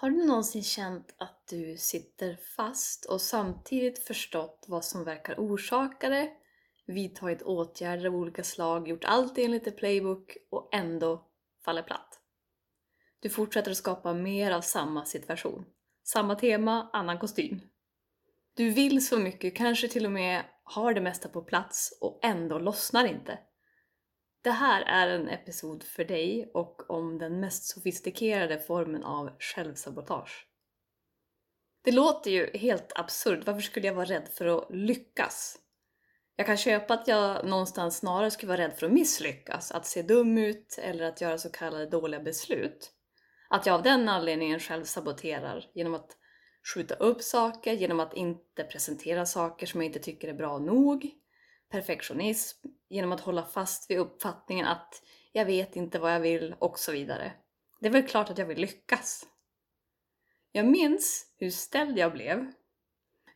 Har du någonsin känt att du sitter fast och samtidigt förstått vad som verkar orsaka det, vidtagit åtgärder av olika slag, gjort allt enligt en playbook och ändå faller platt? Du fortsätter att skapa mer av samma situation. Samma tema, annan kostym. Du vill så mycket, kanske till och med har det mesta på plats och ändå lossnar inte. Det här är en episod för dig och om den mest sofistikerade formen av självsabotage. Det låter ju helt absurt, varför skulle jag vara rädd för att lyckas? Jag kan köpa att jag någonstans snarare skulle vara rädd för att misslyckas, att se dum ut eller att göra så kallade dåliga beslut. Att jag av den anledningen själv saboterar genom att skjuta upp saker, genom att inte presentera saker som jag inte tycker är bra nog, perfektionism genom att hålla fast vid uppfattningen att jag vet inte vad jag vill och så vidare. Det är väl klart att jag vill lyckas. Jag minns hur ställd jag blev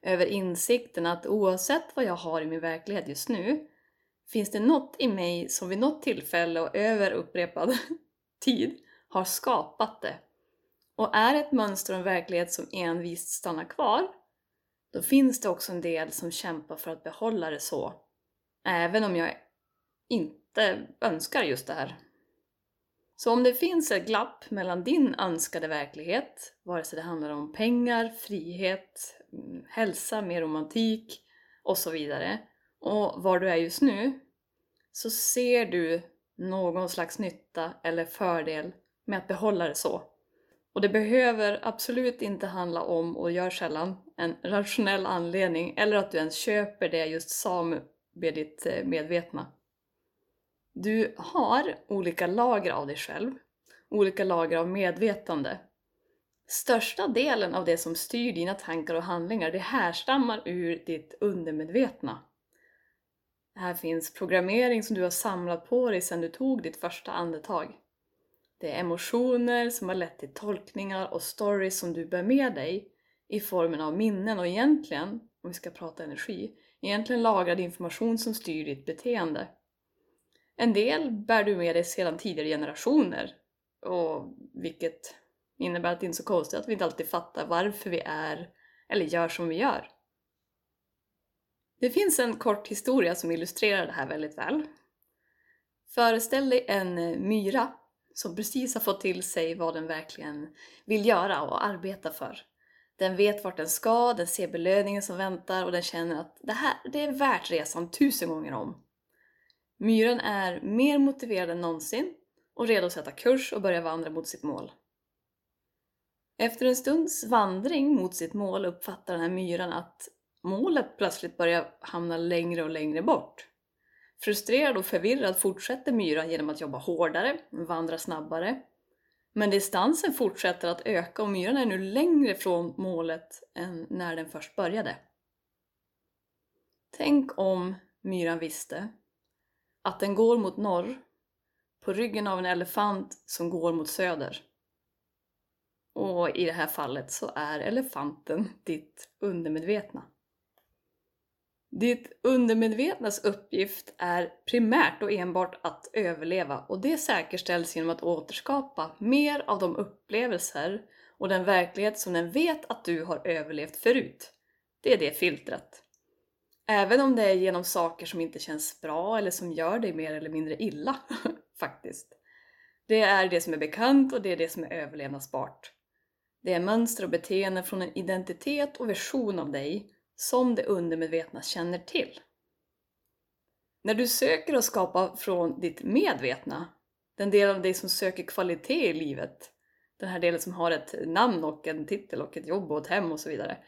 över insikten att oavsett vad jag har i min verklighet just nu finns det något i mig som vid något tillfälle och över upprepad tid har skapat det. Och är ett mönster och en verklighet som envist stannar kvar, då finns det också en del som kämpar för att behålla det så Även om jag inte önskar just det här. Så om det finns ett glapp mellan din önskade verklighet, vare sig det handlar om pengar, frihet, mm, hälsa, mer romantik och så vidare, och var du är just nu, så ser du någon slags nytta eller fördel med att behålla det så. Och det behöver absolut inte handla om, och gör sällan, en rationell anledning eller att du ens köper det just sa med ditt eh, medvetna. Du har olika lager av dig själv, olika lager av medvetande. Största delen av det som styr dina tankar och handlingar, det härstammar ur ditt undermedvetna. Här finns programmering som du har samlat på dig sedan du tog ditt första andetag. Det är emotioner som har lett till tolkningar och stories som du bär med dig i formen av minnen och egentligen, om vi ska prata energi, egentligen lagrad information som styr ditt beteende. En del bär du med dig sedan tidigare generationer, och vilket innebär att det inte är så konstigt att vi inte alltid fattar varför vi är eller gör som vi gör. Det finns en kort historia som illustrerar det här väldigt väl. Föreställ dig en eh, myra som precis har fått till sig vad den verkligen vill göra och arbeta för. Den vet vart den ska, den ser belöningen som väntar och den känner att det här det är värt resan tusen gånger om. Myren är mer motiverad än någonsin och redo att sätta kurs och börja vandra mot sitt mål. Efter en stunds vandring mot sitt mål uppfattar den här myran att målet plötsligt börjar hamna längre och längre bort. Frustrerad och förvirrad fortsätter myran genom att jobba hårdare, vandra snabbare men distansen fortsätter att öka och myran är nu längre från målet än när den först började. Tänk om myran visste att den går mot norr på ryggen av en elefant som går mot söder. Och i det här fallet så är elefanten ditt undermedvetna. Ditt undermedvetnas uppgift är primärt och enbart att överleva och det säkerställs genom att återskapa mer av de upplevelser och den verklighet som den vet att du har överlevt förut. Det är det filtret. Även om det är genom saker som inte känns bra eller som gör dig mer eller mindre illa, faktiskt. Det är det som är bekant och det är det som är överlevnadsbart. Det är mönster och beteenden från en identitet och version av dig som det undermedvetna känner till. När du söker och skapar från ditt medvetna, den del av dig som söker kvalitet i livet, den här delen som har ett namn och en titel och ett jobb och ett hem och så vidare,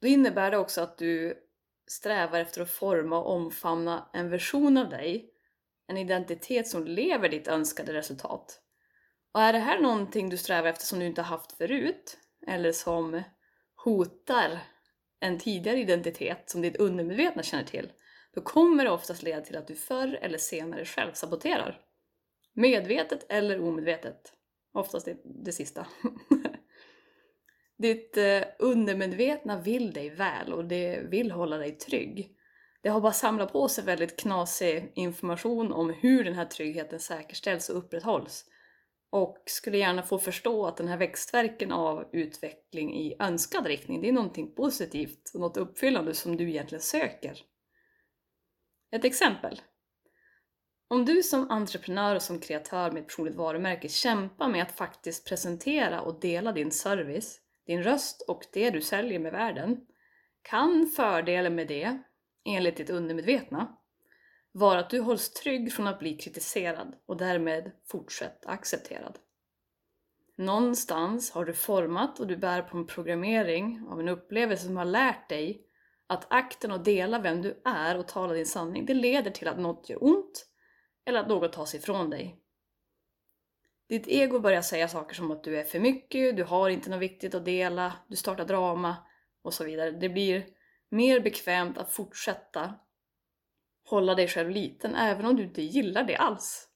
då innebär det också att du strävar efter att forma och omfamna en version av dig, en identitet som lever ditt önskade resultat. Och är det här någonting du strävar efter som du inte haft förut, eller som hotar en tidigare identitet som ditt undermedvetna känner till, då kommer det oftast leda till att du förr eller senare själv saboterar. Medvetet eller omedvetet. Oftast det, det sista. Ditt eh, undermedvetna vill dig väl och det vill hålla dig trygg. Det har bara samlat på sig väldigt knasig information om hur den här tryggheten säkerställs och upprätthålls. Och skulle gärna få förstå att den här växtverken av utveckling i önskad riktning, det är någonting positivt och något uppfyllande som du egentligen söker. Ett exempel. Om du som entreprenör och som kreatör med ett personligt varumärke kämpar med att faktiskt presentera och dela din service, din röst och det du säljer med världen, kan fördelen med det, enligt ditt undermedvetna, var att du hålls trygg från att bli kritiserad och därmed fortsatt accepterad. Någonstans har du format och du bär på en programmering av en upplevelse som har lärt dig att akten att dela vem du är och tala din sanning, det leder till att något gör ont eller att något tas ifrån dig. Ditt ego börjar säga saker som att du är för mycket, du har inte något viktigt att dela, du startar drama och så vidare. Det blir mer bekvämt att fortsätta hålla dig själv liten även om du inte gillar det alls.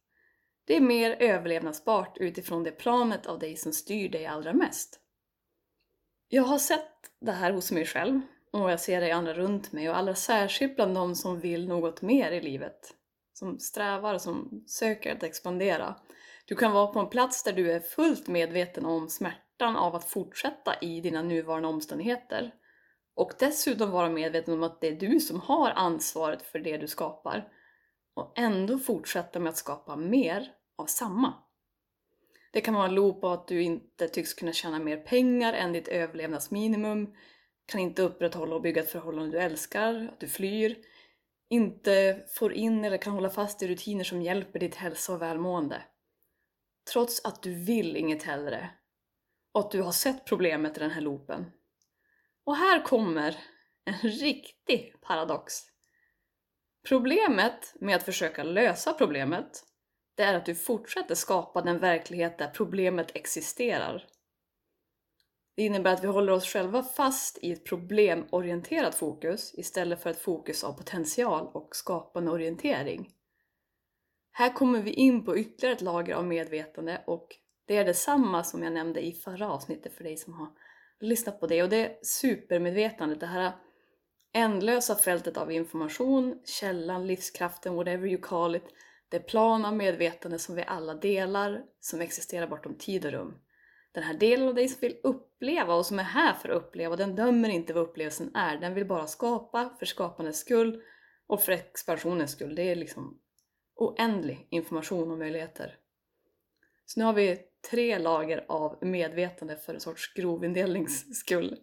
Det är mer överlevnadsbart utifrån det planet av dig som styr dig allra mest. Jag har sett det här hos mig själv och jag ser det i andra runt mig och allra särskilt bland de som vill något mer i livet. Som strävar, som söker att expandera. Du kan vara på en plats där du är fullt medveten om smärtan av att fortsätta i dina nuvarande omständigheter. Och dessutom vara medveten om att det är du som har ansvaret för det du skapar. Och ändå fortsätta med att skapa mer av samma. Det kan vara en loop av att du inte tycks kunna tjäna mer pengar än ditt överlevnadsminimum, kan inte upprätthålla och bygga ett förhållande du älskar, att du flyr, inte får in eller kan hålla fast i rutiner som hjälper ditt hälsa och välmående. Trots att du vill inget hellre och att du har sett problemet i den här loopen. Och här kommer en riktig paradox. Problemet med att försöka lösa problemet, det är att du fortsätter skapa den verklighet där problemet existerar. Det innebär att vi håller oss själva fast i ett problemorienterat fokus istället för ett fokus av potential och skapande orientering. Här kommer vi in på ytterligare ett lager av medvetande och det är detsamma som jag nämnde i förra avsnittet för dig som har Lyssna på det och det är supermedvetandet, det här ändlösa fältet av information, källan, livskraften, whatever you call it, det plan av medvetande som vi alla delar, som existerar bortom tid och rum. Den här delen av dig som vill uppleva och som är här för att uppleva, den dömer inte vad upplevelsen är. Den vill bara skapa för skapandets skull och för expansionens skull. Det är liksom oändlig information och möjligheter. Så nu har vi tre lager av medvetande för en sorts grovindelnings skull.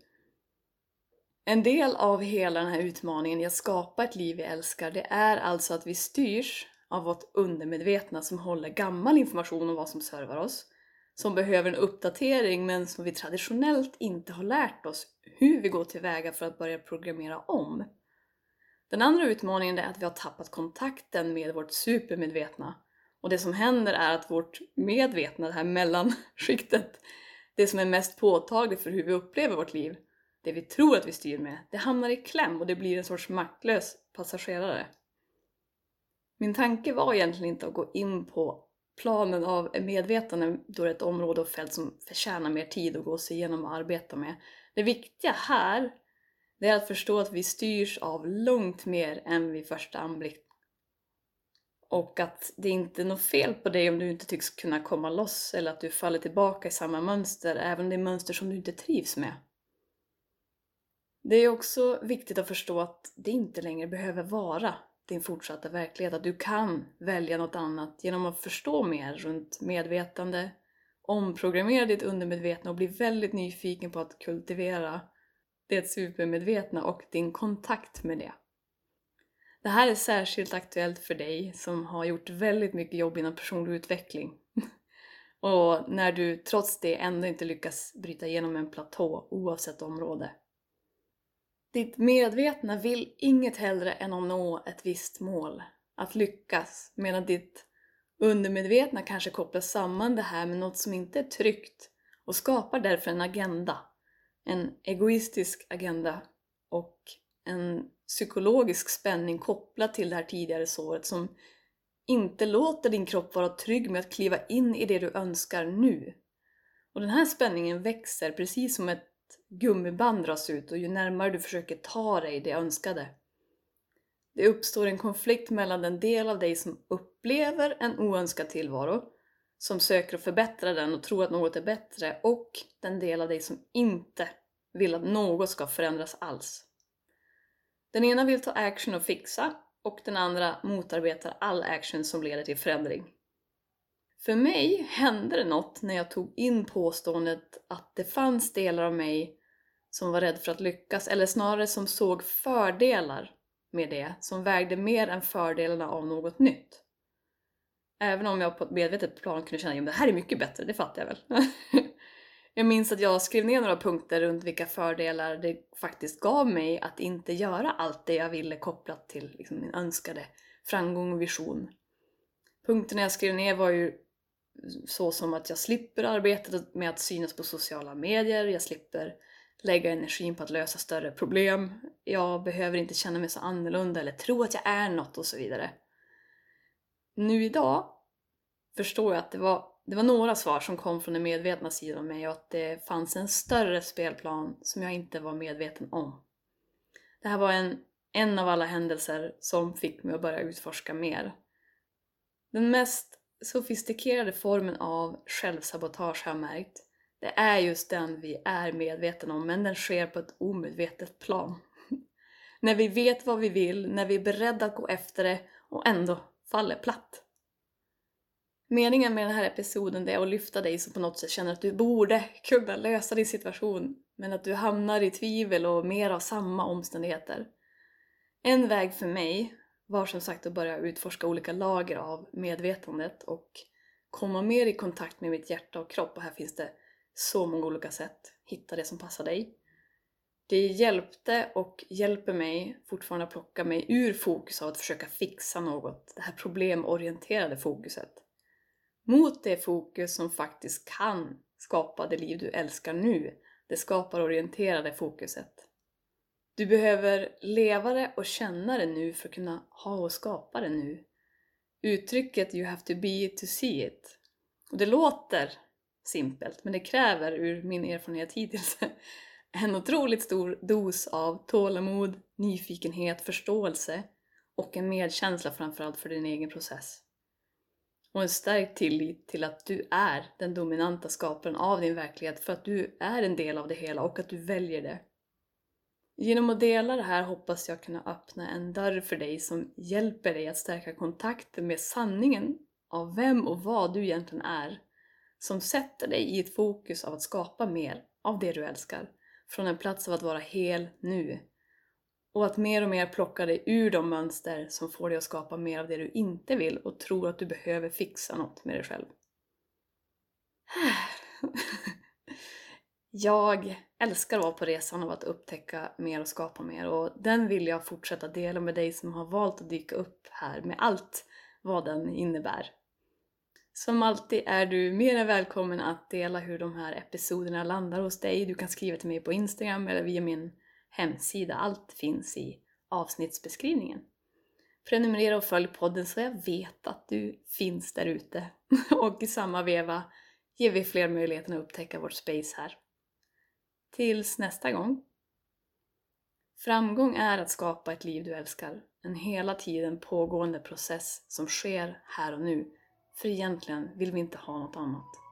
En del av hela den här utmaningen i att skapa ett liv vi älskar, det är alltså att vi styrs av vårt undermedvetna som håller gammal information om vad som servar oss som behöver en uppdatering men som vi traditionellt inte har lärt oss hur vi går tillväga för att börja programmera om. Den andra utmaningen är att vi har tappat kontakten med vårt supermedvetna. Och det som händer är att vårt medvetna, det här mellanskiktet, det som är mest påtagligt för hur vi upplever vårt liv, det vi tror att vi styr med, det hamnar i kläm och det blir en sorts maktlös passagerare. Min tanke var egentligen inte att gå in på planen av medvetande då det är ett område och fält som förtjänar mer tid att gå sig igenom och arbeta med. Det viktiga här det är att förstå att vi styrs av långt mer än vid första anblick. Och att det inte är något fel på dig om du inte tycks kunna komma loss eller att du faller tillbaka i samma mönster, även om det är mönster som du inte trivs med. Det är också viktigt att förstå att det inte längre behöver vara din fortsatta verklighet. Att du kan välja något annat genom att förstå mer runt medvetande omprogrammera ditt undermedvetna och bli väldigt nyfiken på att kultivera det supermedvetna och din kontakt med det. Det här är särskilt aktuellt för dig som har gjort väldigt mycket jobb inom personlig utveckling. och när du trots det ändå inte lyckas bryta igenom en platå oavsett område. Ditt medvetna vill inget hellre än att nå ett visst mål, att lyckas, medan ditt undermedvetna kanske kopplar samman det här med något som inte är tryggt och skapar därför en agenda. En egoistisk agenda och en psykologisk spänning kopplad till det här tidigare såret som inte låter din kropp vara trygg med att kliva in i det du önskar nu. Och den här spänningen växer precis som ett gummiband dras ut och ju närmare du försöker ta dig det önskade. Det uppstår en konflikt mellan den del av dig som upplever en oönskad tillvaro, som söker att förbättra den och tror att något är bättre, och den del av dig som inte vill att något ska förändras alls. Den ena vill ta action och fixa, och den andra motarbetar all action som leder till förändring. För mig hände det något när jag tog in påståendet att det fanns delar av mig som var rädd för att lyckas, eller snarare som såg fördelar med det, som vägde mer än fördelarna av något nytt. Även om jag på ett medvetet plan kunde känna att det här är mycket bättre, det fattar jag väl. jag minns att jag skrev ner några punkter runt vilka fördelar det faktiskt gav mig att inte göra allt det jag ville kopplat till liksom, min önskade framgång och vision. Punkterna jag skrev ner var ju så som att jag slipper arbetet med att synas på sociala medier, jag slipper lägga energin på att lösa större problem, jag behöver inte känna mig så annorlunda eller tro att jag är något och så vidare. Nu idag förstår jag att det var, det var några svar som kom från den medvetna sidan av mig och att det fanns en större spelplan som jag inte var medveten om. Det här var en, en av alla händelser som fick mig att börja utforska mer. Den mest sofistikerade formen av självsabotage har jag märkt, det är just den vi är medvetna om, men den sker på ett omedvetet plan. när vi vet vad vi vill, när vi är beredda att gå efter det och ändå faller platt. Meningen med den här episoden är att lyfta dig som på något sätt känner att du borde kunna lösa din situation, men att du hamnar i tvivel och mer av samma omständigheter. En väg för mig var som sagt att börja utforska olika lager av medvetandet och komma mer i kontakt med mitt hjärta och kropp och här finns det så många olika sätt. Hitta det som passar dig. Det hjälpte och hjälper mig fortfarande att plocka mig ur fokus av att försöka fixa något, det här problemorienterade fokuset. Mot det fokus som faktiskt kan skapa det liv du älskar nu, det skaparorienterade fokuset. Du behöver leva det och känna det nu för att kunna ha och skapa det nu. Uttrycket “you have to be it to see it” och det låter simpelt, men det kräver ur min erfarenhet hittills en otroligt stor dos av tålamod, nyfikenhet, förståelse och en medkänsla framförallt för din egen process. Och en stark tillit till att du är den dominanta skaparen av din verklighet för att du är en del av det hela och att du väljer det. Genom att dela det här hoppas jag kunna öppna en dörr för dig som hjälper dig att stärka kontakten med sanningen av vem och vad du egentligen är som sätter dig i ett fokus av att skapa mer av det du älskar, från en plats av att vara hel nu. Och att mer och mer plocka dig ur de mönster som får dig att skapa mer av det du inte vill och tror att du behöver fixa något med dig själv. Jag älskar att vara på resan av att upptäcka mer och skapa mer och den vill jag fortsätta dela med dig som har valt att dyka upp här med allt vad den innebär. Som alltid är du mer än välkommen att dela hur de här episoderna landar hos dig. Du kan skriva till mig på Instagram eller via min hemsida. Allt finns i avsnittsbeskrivningen. Prenumerera och följ podden så jag vet att du finns där ute. och i samma veva ger vi fler möjligheten att upptäcka vårt space här. Tills nästa gång. Framgång är att skapa ett liv du älskar. En hela tiden pågående process som sker här och nu för egentligen vill vi inte ha något annat.